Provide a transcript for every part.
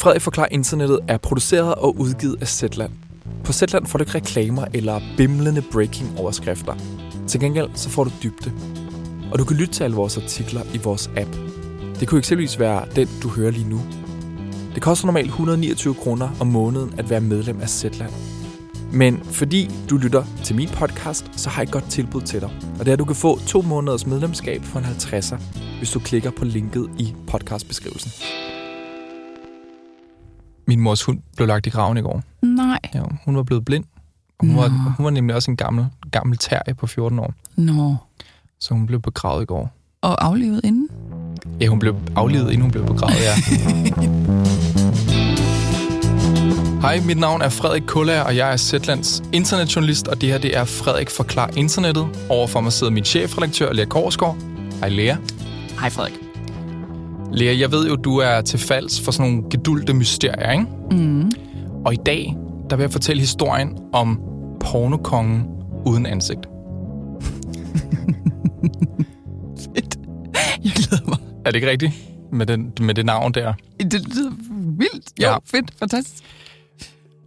Frederik forklarer internettet er produceret og udgivet af Zetland. På Zetland får du ikke reklamer eller bimlende breaking overskrifter. Til gengæld så får du dybde. Og du kan lytte til alle vores artikler i vores app. Det kunne eksempelvis være den, du hører lige nu. Det koster normalt 129 kroner om måneden at være medlem af Zetland. Men fordi du lytter til min podcast, så har jeg et godt tilbud til dig. Og det er, at du kan få to måneders medlemskab for en 50'er, hvis du klikker på linket i podcastbeskrivelsen. Min mors hund blev lagt i graven i går. Nej. Ja, hun var blevet blind. Og hun, var, hun var nemlig også en gammel, gammel terrier på 14 år. Nå. Så hun blev begravet i går. Og aflevet inden? Ja, hun blev aflevet, inden hun blev begravet, ja. Hej, mit navn er Frederik Kullager, og jeg er Zetlands internetjournalist, og det her det er Frederik Forklar Internettet. Overfor mig sidder min chefredaktør, Lea Korsgaard. Hej, Lea. Hej Frederik. Lea, jeg ved jo, du er til falds for sådan nogle gedulte mysterier, ikke? Mm. Og i dag, der vil jeg fortælle historien om pornokongen uden ansigt. Fedt. Jeg glæder mig. Er det ikke rigtigt? Med, den, med det navn der. Det lyder vildt. Ja. Jo, fedt. Fantastisk.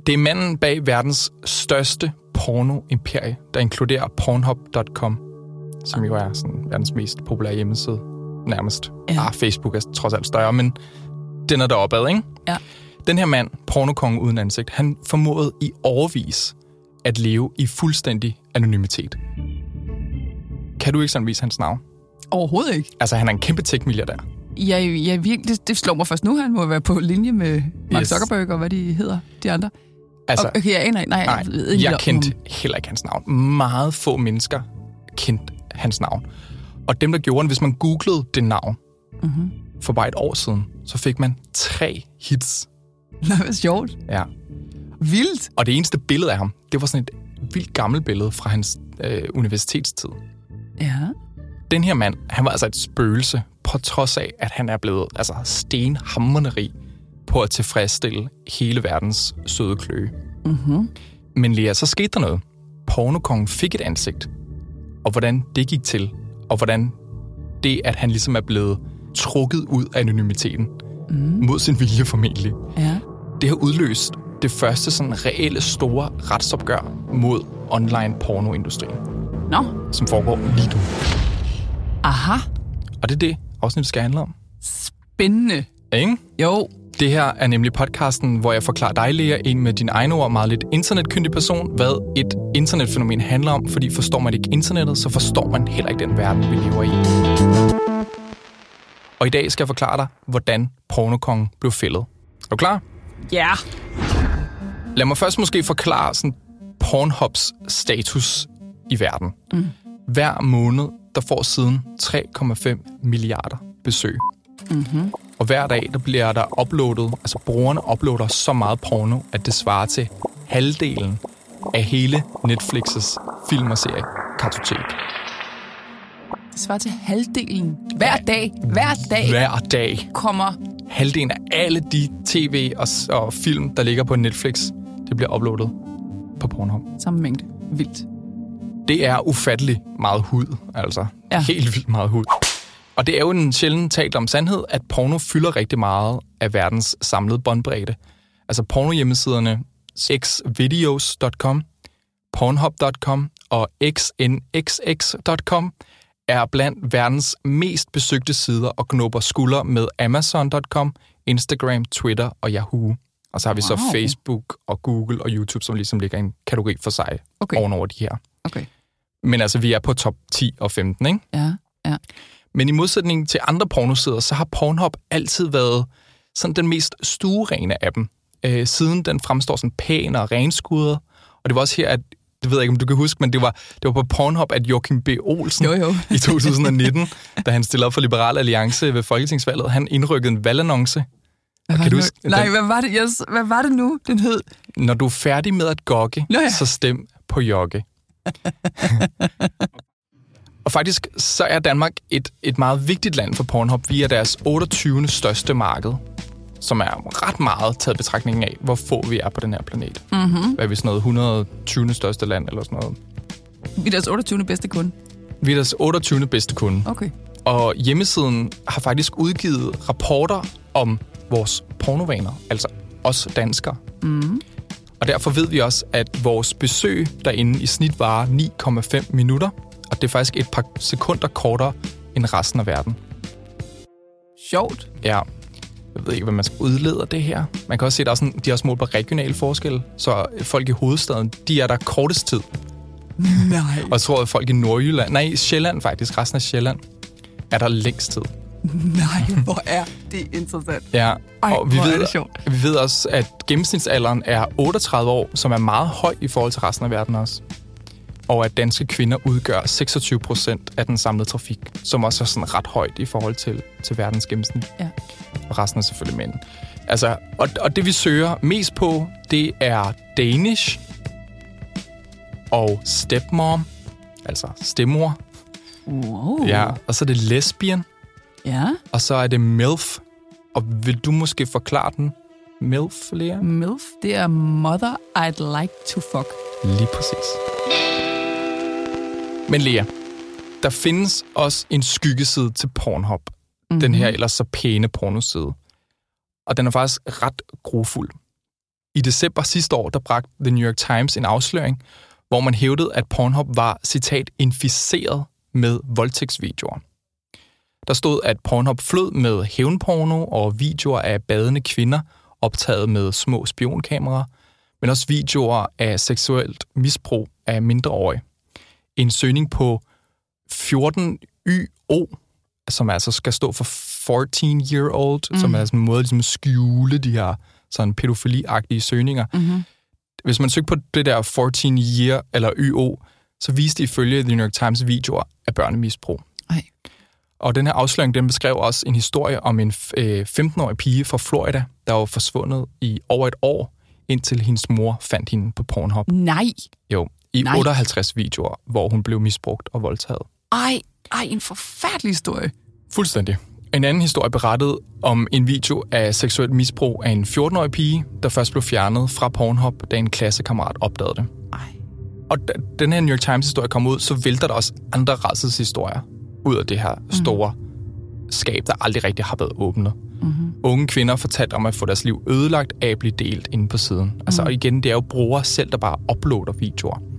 Det er manden bag verdens største porno-imperie, der inkluderer Pornhub.com, som jo er sådan verdens mest populære hjemmeside, nærmest. Ja. Ah, Facebook er trods alt større, men den er deroppe ad, ikke? Ja. Den her mand, pornokongen uden ansigt, han formåede i overvis at leve i fuldstændig anonymitet. Kan du eksempelvis hans navn? Overhovedet ikke. Altså, han er en kæmpe tech-milliardær. Jeg, jeg virkelig, det, det slår mig først nu. Han må være på linje med Mark Yes. Zuckerberg og hvad de hedder, de andre. Altså, okay, jeg aner ikke. Nej, Nej, ved ikke jeg om- kendte heller ikke hans navn. Meget få mennesker kendte hans navn. Og dem, der gjorde det, hvis man googlede det navn Mhm. for bare et år siden, så fik man tre hits. Nej, hvad sjovt. Ja. Vildt. Og det eneste billede af ham, det var sådan et vildt gammelt billede fra hans øh, universitetstid. Ja. Den her mand, han var altså et spøgelse, på trods af, at han er blevet altså, stenhammerende rig på at tilfredsstille hele verdens søde kløe. Mm-hmm. Men Lea, så skete der noget. Pornokongen fik et ansigt. Og hvordan det gik til. Og hvordan det, at han ligesom er blevet trukket ud af anonymiteten. Mm. Mod sin vilje formentlig. Ja. Det har udløst det første sådan reelle store retsopgør mod online pornoindustrien, Nå. som foregår lige nu. Aha. Og det er det, afsnittet skal handle om. Spændende. Ikke? Jo. Det her er nemlig podcasten, hvor jeg forklarer dig, Lea, en med din egne ord, meget lidt internetkyndig person, hvad et internetfænomen handler om, fordi forstår man ikke internettet, så forstår man heller ikke den verden, vi lever i. Og i dag skal jeg forklare dig, hvordan pornokongen blev fældet. Er du klar? Ja. Lad mig først måske forklare sådan Pornhubs status i verden. Mm. Hver måned, der får siden 3,5 milliarder besøg. Mm-hmm. Og hver dag, der bliver der uploadet, altså brugerne uploader så meget porno, at det svarer til halvdelen af hele Netflix's film- og serie kartotek. Det svarer til halvdelen. Hver dag. Hver dag Hver dag. kommer... Halvdelen af alle de tv og, og film, der ligger på Netflix, det bliver uploadet på Pornhub. Samme mængde. Vildt. Det er ufattelig meget hud, altså. Ja. Helt vildt meget hud. Og det er jo en sjældent talt om sandhed, at porno fylder rigtig meget af verdens samlede båndbredde. Altså pornohjemmesiderne xvideos.com, pornhub.com og xnxx.com er blandt verdens mest besøgte sider og knupper skulder med Amazon.com, Instagram, Twitter og Yahoo. Og så har vi så Wow. Facebook og Google og YouTube, som ligesom ligger i en kategori for sig Okay. ovenover de her. Okay. Men altså, vi er på top 10 og 15, ikke? Ja. Ja. Men i modsætning til andre pornosider, så har Pornhub altid været sådan den mest stuerene af dem. Øh, siden den fremstår sådan pæn og renskudret. Og det var også her, at det ved jeg ikke, om du kan huske, men det var, det var på Pornhub, at Joachim B. Olsen Jo, jo. i 2019, da han stillede op for Liberal Alliance ved Folketingsvalget, han indrykkede en valgannonce. Hvad kan du huske? Nej, hvad var det? Yes, hvad var det nu, den hed? Når du er færdig med at gogge, Nå ja. så stem på jogge. og faktisk så er Danmark et, et meget vigtigt land for Pornhub via deres 28. største marked, som er ret meget taget betragtningen af, hvor få vi er på den her planet. Mm-hmm. Hvad er vi sådan noget 120. største land eller sådan noget. Vi er deres 28. bedste kunde. Vi er deres 28. bedste kunde. Okay. Og hjemmesiden har faktisk udgivet rapporter om vores pornovaner, altså os danskere. Mm. Og derfor ved vi også, at vores besøg derinde i snit varer 9,5 minutter, og det er faktisk et par sekunder kortere end resten af verden. Sjovt. Ja, jeg ved ikke, hvad man skal udlede af det her. Man kan også se, at der er sådan, de har også målt på regionale forskelle, så folk i hovedstaden, de er der kortest tid. Nej. Og jeg tror, at folk i Nordjylland, nej, Sjælland faktisk, resten af Sjælland, er der længst tid. Nej, hvor er det interessant. Ja, Ej, og vi ved, sjovt. vi ved også, at gennemsnitsalderen er 38 år, som er meget høj i forhold til resten af verden også. Og at danske kvinder udgør 26 procent af den samlede trafik, som også er sådan ret højt i forhold til, til verdens gennemsnit. Ja. Og resten er selvfølgelig mænd. Altså, og, og det vi søger mest på, det er Danish og stepmom, altså stemmor. Wow. Ja, og så er det lesbian, Ja. og så er det MILF. Og vil du måske forklare den? MILF, Lea? MILF, det er Mother I'd Like to Fuck. Lige præcis. Men Lea, der findes også en skyggeside til Pornhub. Mm-hmm. Den her ellers så pæne pornoside. Og den er faktisk ret grofuld. I december sidste år, der bragte The New York Times en afsløring, hvor man hævdede, at Pornhub var, citat, inficeret med voldtægtsvideoer. Der stod, at Pornhub flød med hævnporno og videoer af badende kvinder, optaget med små spionkameraer, men også videoer af seksuelt misbrug af mindreårige. En søgning på 14YO, som altså skal stå for 14 year old, mm. som er sådan en måde ligesom at skjule de her sådan pædofiliagtige søgninger. Mm-hmm. Hvis man søger på det der 14 year eller YO, så viste det ifølge The New York Times videoer af børnemisbrug. Ej. Og den her afsløring, den beskrev også en historie om en øh, 15-årig pige fra Florida, der var forsvundet i over et år, indtil hendes mor fandt hende på Pornhub. Nej. Jo, i Nej. 58 videoer, hvor hun blev misbrugt og voldtaget. Ej, ej, en forfærdelig historie. Fuldstændig. En anden historie berettede om en video af seksuelt misbrug af en 14-årig pige, der først blev fjernet fra Pornhub, da en klassekammerat opdagede det. Ej. Og da den her New York Times-historie kom ud, så vælter der også andre rædselshistorier ud af det her store mm. skab, der aldrig rigtig har været åbnet. Mm-hmm. Unge kvinder fortalte om at få deres liv ødelagt af at blive delt inde på siden. Mm. Altså, og igen, det er jo brugere selv, der bare uploader videoer.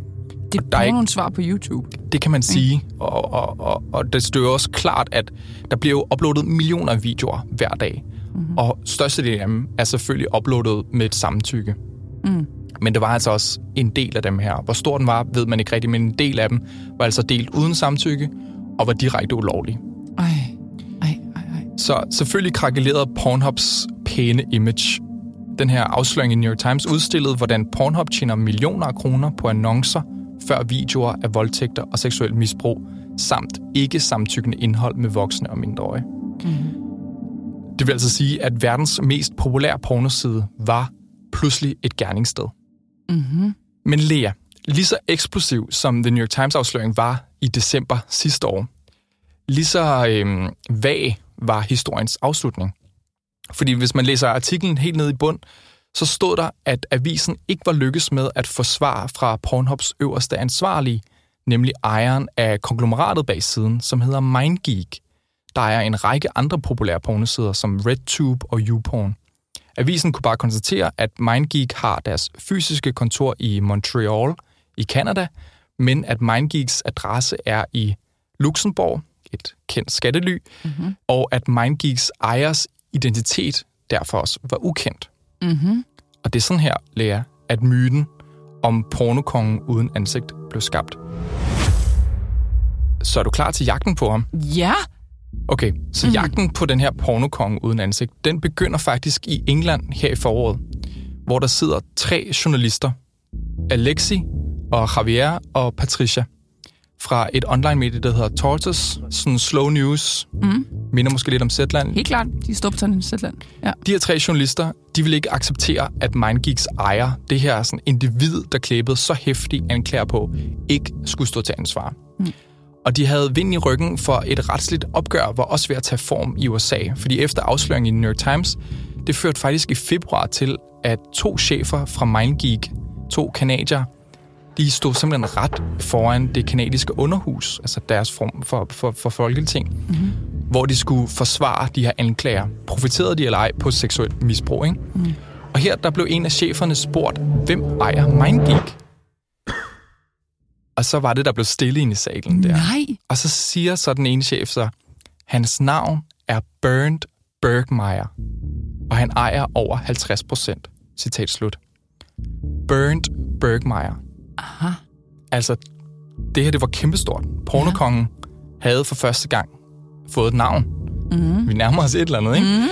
Det Og der er ikke- nogle svar på YouTube. Det kan man sige, og, og, og, og det står jo også klart, at der bliver jo uploadet millioner af videoer hver dag. Mm-hmm. Og størstedelen af dem er selvfølgelig uploadet med et samtykke. Mm. Men det var altså også en del af dem her. Hvor stor den var, ved man ikke rigtigt, men en del af dem var altså delt uden samtykke og var direkte ulovlige. Ej, ej, ej, ej. Så selvfølgelig krakelerede Pornhubs pæne image. Den her afsløring i New York Times udstillede, hvordan Pornhub tjener millioner af kroner på annoncer før videoer af voldtægter og seksuel misbrug, samt ikke samtykkende indhold med voksne og mindreårige. Mm. Det vil altså sige, at verdens mest populære pornoside var pludselig et gerningssted. Mm-hmm. Men Lea, lige så eksplosiv som The New York Times afsløring var i december sidste år, lige så øhm, vag var historiens afslutning. Fordi hvis man læser artiklen helt ned i bund, så stod der, at avisen ikke var lykkes med at få svar fra Pornhubs øverste ansvarlige, nemlig ejeren af konglomeratet bag siden, som hedder MindGeek. Der er en række andre populære pornosider som RedTube og YouPorn. Avisen kunne bare konstatere, at MindGeek har deres fysiske kontor i Montreal i Canada, men at MindGeeks adresse er i Luxembourg, et kendt skattely, mm-hmm. og at MindGeeks ejers identitet derfor også var ukendt. Mm-hmm. Og det er sådan her, Lea, at myten om pornokongen uden ansigt blev skabt. Så er du klar til jagten på ham? Ja. Okay, så mm. jagten på den her pornokonge uden ansigt, den begynder faktisk i England her i foråret, hvor der sidder tre journalister, Alexi og Javier og Patricia, fra et online-medie, der hedder Tortoise, sådan slow news, Mm. minder måske lidt om Zetland. Helt klart. De er Storbritannien Zetland. Ja. De her tre journalister, de vil ikke acceptere, at MindGeeks ejer, det her sådan individ, der klæbede så hæftig anklager på, ikke skulle stå til ansvar. Mm. Og de havde vind i ryggen for et retsligt opgør, var også ved at tage form i USA. Fordi efter afsløringen i New York Times, det førte faktisk i februar til, at to chefer fra MindGeek, to kanadier, de stod simpelthen ret foran det kanadiske underhus, altså deres form for, for, for folketing, mm-hmm. hvor de skulle forsvare de her anklager. Profiterede de eller ej på seksuelt misbrug, ikke? Mm. Og her der blev en af cheferne spurgt, hvem ejer MindGeek? Og så var det, der blev stille ind i salen der. Nej. Og så siger så den ene chef så, hans navn er Bernd Bergmeier, og han ejer over 50 procent. Citat slut. Bernd Bergmeier. Aha. Altså, det her, det var kæmpestort. Pornokongen ja. havde for første gang fået et navn. Mm. Vi nærmer os et eller andet, ikke? Mm.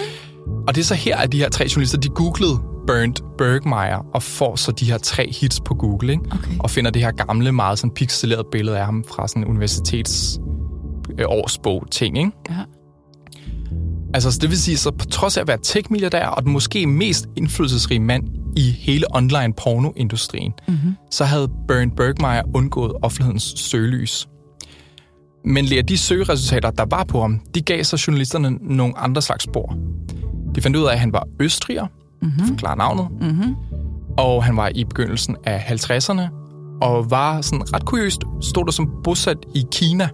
Og det er så her, at de her tre journalister, de googlede Bernd Bergmeier, og får så de her tre hits på Google, ikke? Okay. Og finder det her gamle, meget sådan pixelerede billede af ham fra sådan en universitets øh, årsbog ting, ikke? Ja. Altså, så det vil sige, så på trods af at være tech-milliardær og den måske mest indflydelsesrige mand i hele online pornoindustrien, mm-hmm. så havde Bernd Bergmeier undgået offentlighedens søgelys. Men lige de søgeresultater, der var på ham, de gav så journalisterne nogle andre slags spor. De fandt ud af, at han var østriger, mm-hmm. forklarer navnet, Mm-hmm. og han var i begyndelsen af 50'erne, og var sådan ret kuriøst, stod der som bosat i Kina,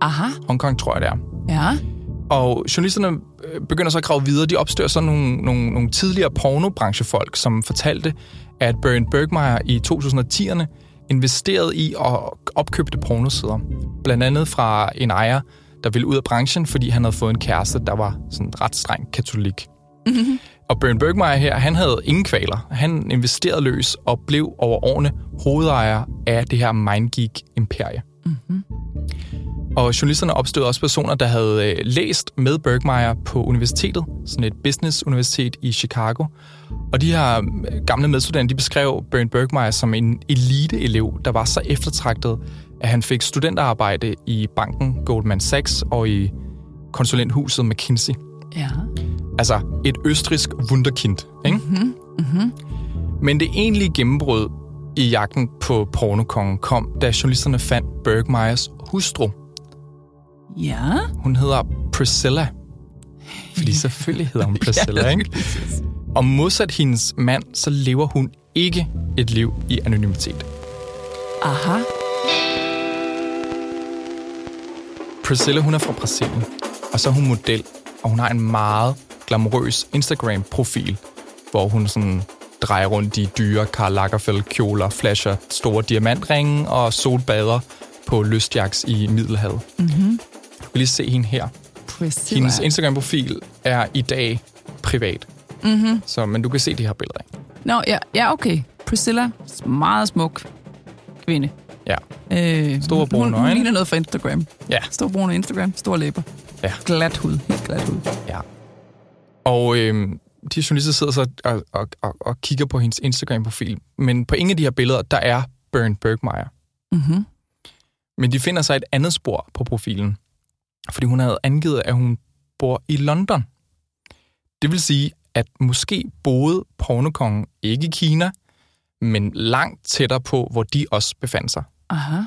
Aha. Hongkong tror jeg det er. Ja. Og journalisterne øh, begynder så at grave videre. De opstører så nogle, nogle, nogle tidligere pornobranchefolk, som fortalte, at Bernd Bergmeier i 2010'erne investerede i og opkøbte pornosider. Blandt andet fra en ejer, der ville ud af branchen, fordi han havde fået en kæreste, der var sådan ret streng katolik. Mm-hmm. Og Bernd Bergmeier her, han havde ingen kvaler. Han investerede løs og blev over årene hovedejer af det her MindGeek-imperie. Og journalisterne opstødte også personer, der havde øh, læst med Bergmeier på universitetet, sådan et business-universitet i Chicago. Og de her øh, gamle medstuderende, de beskrev Bernd Bergmeier som en elite-elev, der var så eftertragtet, at han fik studenterarbejde i banken Goldman Sachs og i konsulenthuset McKinsey. Ja. Altså et østrisk wunderkind, ikke? Mm-hmm. Mm-hmm. Men det egentlige gennembrud i jagten på pornokongen kom, da journalisterne fandt Bergmeiers hustru, Ja. Hun hedder Priscilla. Fordi selvfølgelig hedder hun Priscilla, ikke? Og modsat hendes mand, så lever hun ikke et liv i anonymitet. Aha. Priscilla, hun er fra Brasilien, og så er hun model, og hun har en meget glamourøs Instagram-profil, hvor hun sådan drejer rundt i dyre Karl Lagerfeld kjoler, flasher store diamantringe og solbader på lystjaks i Middelhavet. Mm-hmm. Kan lige se hende her. Priscilla. Hendes Instagram-profil er i dag privat. Mm-hmm. Så, men du kan se de her billeder af. Nå, ja, ja, okay. Priscilla, meget smuk kvinde. Ja. Øh, Store brune hun, hun øjne. ligner noget fra Instagram. Ja. Stor brune Instagram, store læber. Ja. Glat hud, helt glat hud. ja. Og øhm, de journalister sidder så og, og, og, og kigger på hendes Instagram-profil. Men på ingen af de her billeder, der er Bernd Bergmeier. Mm-hmm. Men de finder så et andet spor på profilen. Fordi hun havde angivet, at hun bor i London. Det vil sige, at måske boede pornokongen ikke i Kina, men langt tættere på, hvor de også befandt sig. Aha.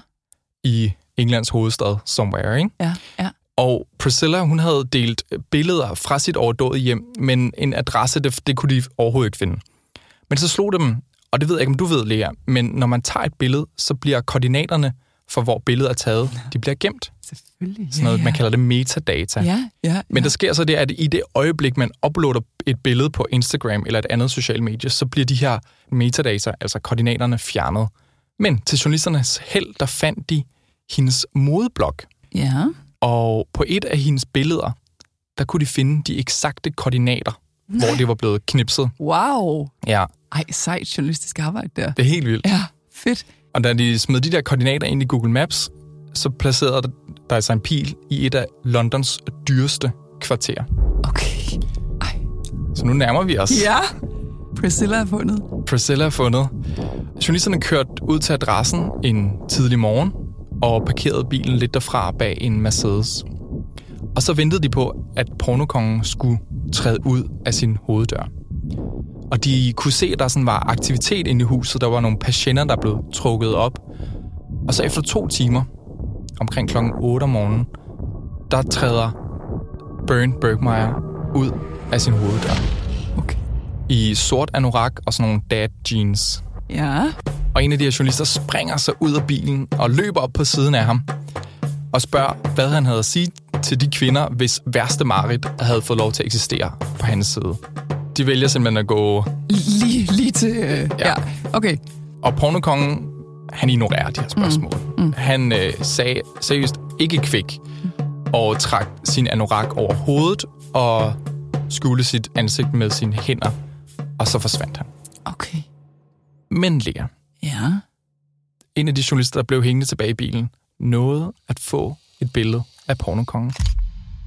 I Englands hovedstad, somewhere, ikke? Ja, ja. Og Priscilla, hun havde delt billeder fra sit overdåde hjem, men en adresse, det, det kunne de overhovedet ikke finde. Men så slog det dem, og det ved jeg ikke, om du ved, Lea, men når man tager et billede, så bliver koordinaterne for, hvor billedet er taget, de bliver gemt. Selvfølgelig. Sådan noget, ja, man kalder det metadata. Ja, ja. Men der sker så det, at i det øjeblik, man uploader et billede på Instagram eller et andet socialt medie, så bliver de her metadata, altså koordinaterne, fjernet. Men til journalisternes held, der fandt de hendes modeblog. Ja. Og på et af hendes billeder, der kunne de finde de eksakte koordinater, hvor det var blevet knipset. Wow. Ja, Ej, sejt journalistisk arbejde der. det er helt vildt. Ja, fedt. Og da de smed de der koordinater ind i Google Maps, så placerede der- altså en pil i et af Londons dyreste kvarterer. Okay. Ej. Så nu nærmer vi os. Ja. Priscilla er fundet. Priscilla er fundet. Journalisterne kørte ud til adressen en tidlig morgen og parkerede bilen lidt derfra bag en Mercedes. Og så ventede de på, at pornokongen skulle træde ud af sin hoveddør. Og de kunne se, at der sådan var aktivitet inde i huset. Der var nogle patienter, der blev trukket op. Og så efter to timer, omkring klokken 8 om morgenen, der træder Bernd Bergmeier ud af sin hoveddør Okay. i sort anorak og sådan nogle dad jeans. Ja. Og en af de her journalister springer så ud af bilen og løber op på siden af ham og spørger, hvad han havde at sige til de kvinder, hvis værste Marit havde fået lov til at eksistere på hans side. De vælger simpelthen at gå... Lige, lige til... Øh, ja. ja, okay. Og pornokongen, han ignorerer de her spørgsmål. Mm. Mm. Han øh, sagde seriøst ikke kvik og trak sin anorak over hovedet og skjulte sit ansigt med sine hænder, og så forsvandt han. Okay. Men Lea, Ja. en af de journalister, der blev hængende tilbage i bilen, nåede at få et billede af pornokongen.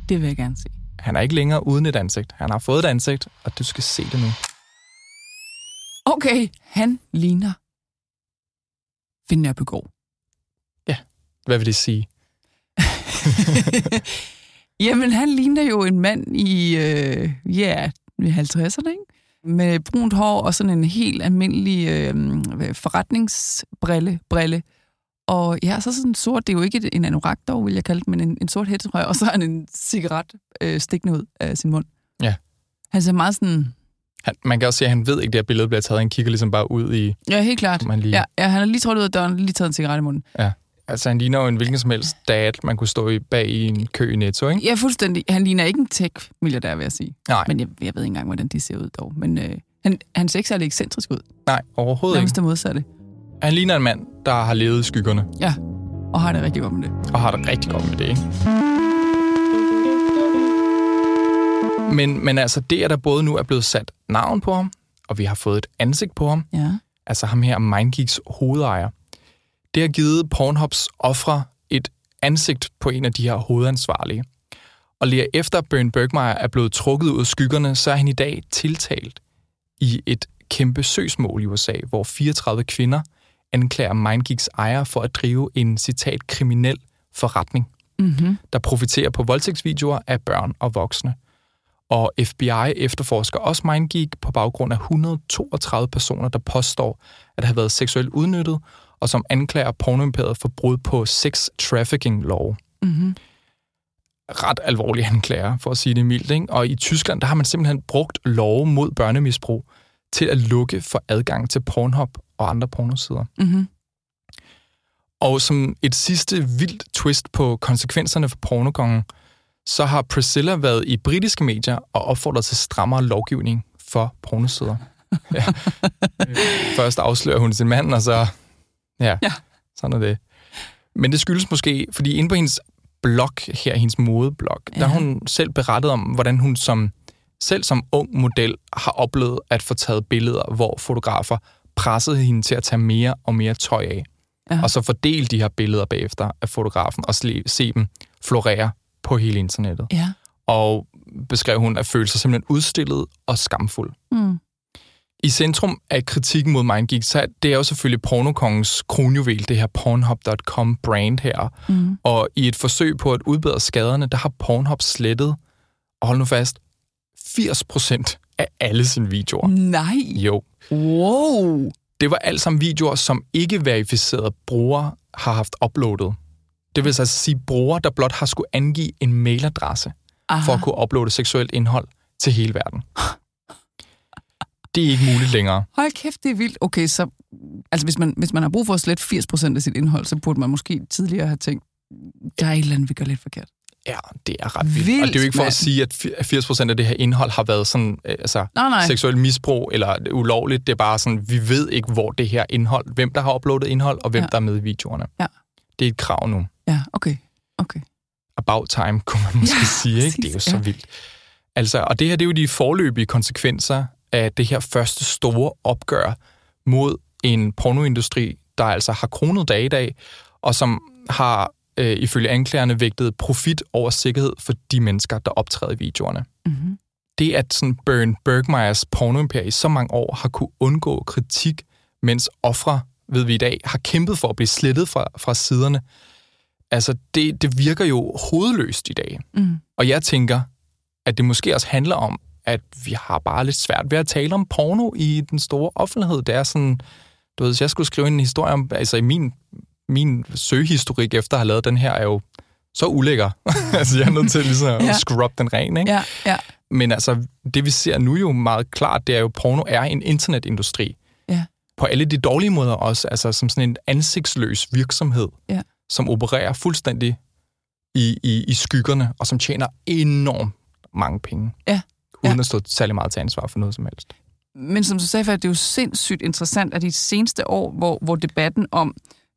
Det vil jeg gerne se. Han er ikke længere uden et ansigt. Han har fået et ansigt, og du skal se det nu. Okay, han ligner Finn Nørbegaard. Hvad vil det sige? Jamen, han ligner jo en mand i, øh, ja, i 50'erne, ikke? Med brunt hår og sådan en helt almindelig øh, forretningsbrille. Brille. Og ja, så sådan sort, det er jo ikke en anorak dog, vil jeg kalde det, men en, en sort hættetrøje, og så har han en cigaret øh, stikkende ud af sin mund. Ja. Han ser meget sådan, Han, man kan også se, at han ved ikke, at det her billede bliver taget. Han kigger ligesom bare ud i... ja, helt klart. Som han lige- Ja, ja, han har lige trådt ud af døren, lige taget en cigaret i munden. Altså, han ligner jo en hvilken som helst dad, man kunne stå i bag i en kø i Netto, ikke? Ja, fuldstændig. Han ligner ikke en tech-milliardær, vil jeg sige. Nej, Men jeg, jeg ved ikke engang, hvordan de ser ud dog. Men øh, han, han ser ikke særlig ekscentrisk ud. nej, overhovedet Nærmest ikke. det modsatte. Han ligner en mand, der har levet i skyggerne, Ja, og har det rigtig godt med det. og har det rigtig godt med det, ikke? Men, men altså, det er der både nu er blevet sat navn på ham, og vi har fået et ansigt på ham, Ja. altså ham her MindGeeks hovedejer, det har givet Pornhubs ofre et ansigt på en af de her hovedansvarlige. Og lige efter Bjørn Bergmeier er blevet trukket ud af skyggerne, så er han i dag tiltalt i et kæmpe søgsmål i USA, hvor 34 kvinder anklager MindGeeks ejer for at drive en, citat, kriminel forretning, Mm-hmm. der profiterer på voldtægtsvideoer af børn og voksne. Og FBI efterforsker også MindGeek på baggrund af 132 personer, der påstår at have været seksuelt udnyttet, og som anklager pornoimperiet for brud på sex trafficking lov. Mm-hmm. Ret alvorlige anklager, for at sige det mildt. Ikke? Og i Tyskland, der har man simpelthen brugt lov mod børnemisbrug til at lukke for adgang til Pornhub og andre pornosider. Mm-hmm. Og som et sidste vildt twist på konsekvenserne for pornokongen, så har Priscilla været i britiske medier og opfordret til strammere lovgivning for pornosider. ja. Først afslører hun sin mand, og så... Ja, Ja. sådan er det. Men det skyldes måske, fordi inde på hendes blog her, hendes modeblog, ja. der har hun selv berettet om, hvordan hun som selv som ung model har oplevet at få taget billeder, hvor fotografer pressede hende til at tage mere og mere tøj af Ja. og så fordele de her billeder bagefter af fotografen, og se dem florere på hele internettet. Ja. Og beskrev hun at føle sig simpelthen udstillet og skamfuld. Mm. I centrum af kritikken mod MindGeek, så det er jo selvfølgelig pornokongens kronjuvel, det her Pornhub.com brand her. Mm. Og i et forsøg på at udbedre skaderne, der har Pornhub slettet, og hold nu fast, 80% af alle sine videoer. Nej. Jo, Wow. det var alt sammen videoer, som ikke verificerede brugere har haft uploadet. Det vil altså sige brugere, der blot har skulle angive en mailadresse Aha. for at kunne uploade seksuelt indhold til hele verden. Det er ikke muligt længere. Hold kæft, det er vildt. Okay, så altså, hvis, man, hvis man har brug for at slette 80% af sit indhold, så burde man måske tidligere have tænkt, der er et eller andet, vi gør lidt forkert. Ja, det er ret vildt. Vildt, og det er jo ikke for at sige, at fi- at 80% af det her indhold har været sådan, øh, altså, Nej, nej. seksuel misbrug eller ulovligt. Det er bare sådan, vi ved ikke, hvor det her indhold, hvem der har uploadet indhold, og hvem Ja. der er med i videoerne. Ja. Det er et krav nu. Ja, okay. Okay. about time, kunne man måske Ja, sige. Ikke? Det er jo så ja. vildt. Altså, og det her det er jo de forløbige konsekvenser af det her første store opgør mod en pornoindustri, der altså har kronet dag i dag, og som har øh, ifølge anklagerne vægtet profit over sikkerhed for de mennesker, der optræder i videoerne. Mm-hmm. Det, at sådan Bern Bergmeyers pornoimperie i så mange år har kunne undgå kritik, mens ofre, ved vi i dag, har kæmpet for at blive slettet fra, fra siderne, altså det, det virker jo hovedløst i dag. Mm. Og jeg tænker, at det måske også handler om, at vi har bare lidt svært ved at tale om porno i den store offentlighed. Det er sådan, du ved, hvis jeg skulle skrive en historie om, altså i min, min søgehistorik efter at have lavet den her, er jo så ulækker. altså jeg er nødt til ligesom at Ja. scrub den ren, ikke? Ja, ja. Men altså, det vi ser nu jo meget klart, det er jo, at porno er en internetindustri. Ja. på alle de dårlige måder også, altså som sådan en ansigtsløs virksomhed, Ja. som opererer fuldstændig i, i, i skyggerne, og som tjener enormt mange penge. Ja. Uden Ja. at stå særlig meget til ansvar for noget som helst. Men som du sagde før, det er jo sindssygt interessant, at i de seneste år, hvor, hvor debatten om,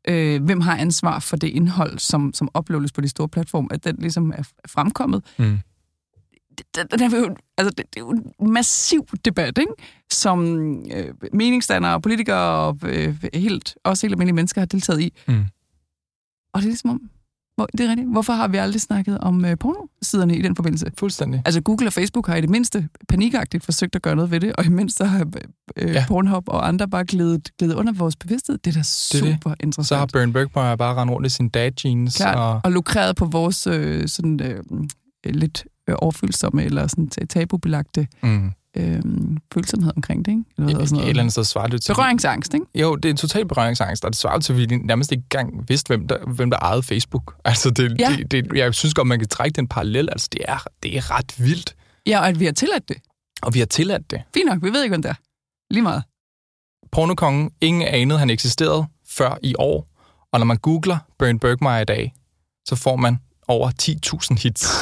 øh, hvem har ansvar for det indhold, som, som uploades på de store platforme, at den ligesom er fremkommet, Mm. den, den er jo, altså, det, det er jo en massiv debat, ikke? som øh, meningsdannere, politikere og øh, helt, også helt almindelige mennesker har deltaget i. Mm. Og det er ligesom om, hvor, det er rigtigt. Hvorfor har vi aldrig snakket om øh, pornosiderne i den forbindelse? Fuldstændig. Altså Google og Facebook har i det mindste panikagtigt forsøgt at gøre noget ved det, og imens så har øh, Ja. ja. Pornhub og andre bare glidet, glidet under vores bevidsthed. Det er da er super det. det. interessant. Så har Bjørn Bergmeier bare rendt rundt i sin dad jeans. Klart. Og, og lukreret på vores øh, sådan, øh, lidt øh, overfølsomme eller sådan ta- tabubelagte mm, øh, følsomhed omkring det, ikke? Eller hvad sådan et eller andet sted svarer det til... Berøringsangst, ikke? Jo, det er en total berøringsangst, og det svarer til, at vi nærmest ikke engang vidste, hvem der, hvem der ejede Facebook. Altså, det, Ja. det, det, jeg synes godt, man kan trække den parallel. Altså, det er, det er ret vildt. Ja, og at vi har tilladt det. Og vi har tilladt det. Fint nok, vi ved ikke, hvem det er. Lige meget. Pornokongen, ingen anede, han eksisterede før i år. Og når man googler Bjørn Bergmeier i dag, så får man over 10.000 hits.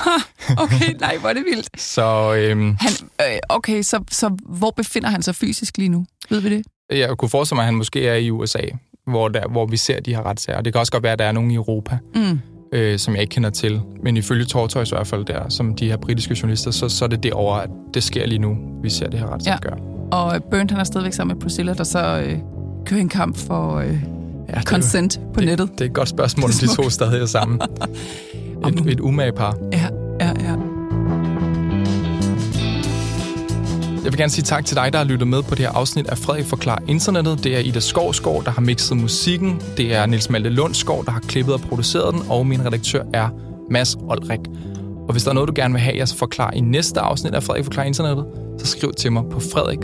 Okay, nej, hvor er det vildt. Så øhm, Han, øh, okay, så, så hvor befinder han sig fysisk lige nu? Ved vi det? jeg kunne forestille mig, at han måske er i USA, hvor, der, hvor vi ser de her retssager. Det kan også godt være, at der er nogen i Europa, Mm. øh, som jeg ikke kender til. Men ifølge Tortoise i hvert fald der, som de her britiske journalister, så, så er det derovre, at det sker lige nu, vi ser det her retsopgør. Og Burnt, han er stadigvæk sammen med Priscilla, der så øh, kører en kamp for øh, Ja, det, consent på det, nettet. det er et godt spørgsmål, om de to stadig er sammen. Et, et umage par. Ja, ja, ja. Jeg vil gerne sige tak til dig, der har lyttet med på det her afsnit af Frederik Forklar Internettet. Det er Ida Skovskov, der har mixet musikken. Det er Niels Malte Lundskov, der har klippet og produceret den. Og min redaktør er Mads Olrik. Og hvis der er noget, du gerne vil have, jeg skal forklare i næste afsnit af Frederik Forklar Internettet, så skriv til mig på frederik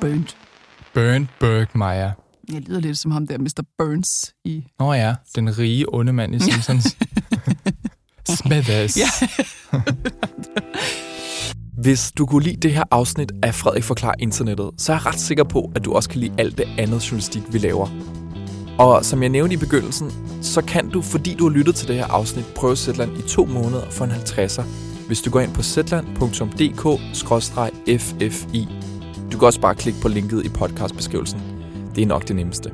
Burnt. Burn Bergmeier. Jeg lyder lidt som ham der, Mr. Burns i... Nå ja, den rige onde mand i Simpsons. Smithers. Ja. Hvis du kunne lide det her afsnit af Frederik Forklar Internettet, så er jeg ret sikker på, at du også kan lide alt det andet journalistik, vi laver. Og som jeg nævnte i begyndelsen, så kan du, fordi du har lyttet til det her afsnit, prøve Zetland i to måneder for en 50'er, hvis du går ind på zetland.dk-ffi. Du kan også bare klikke på linket i podcastbeskrivelsen. Det er nok det nemmeste.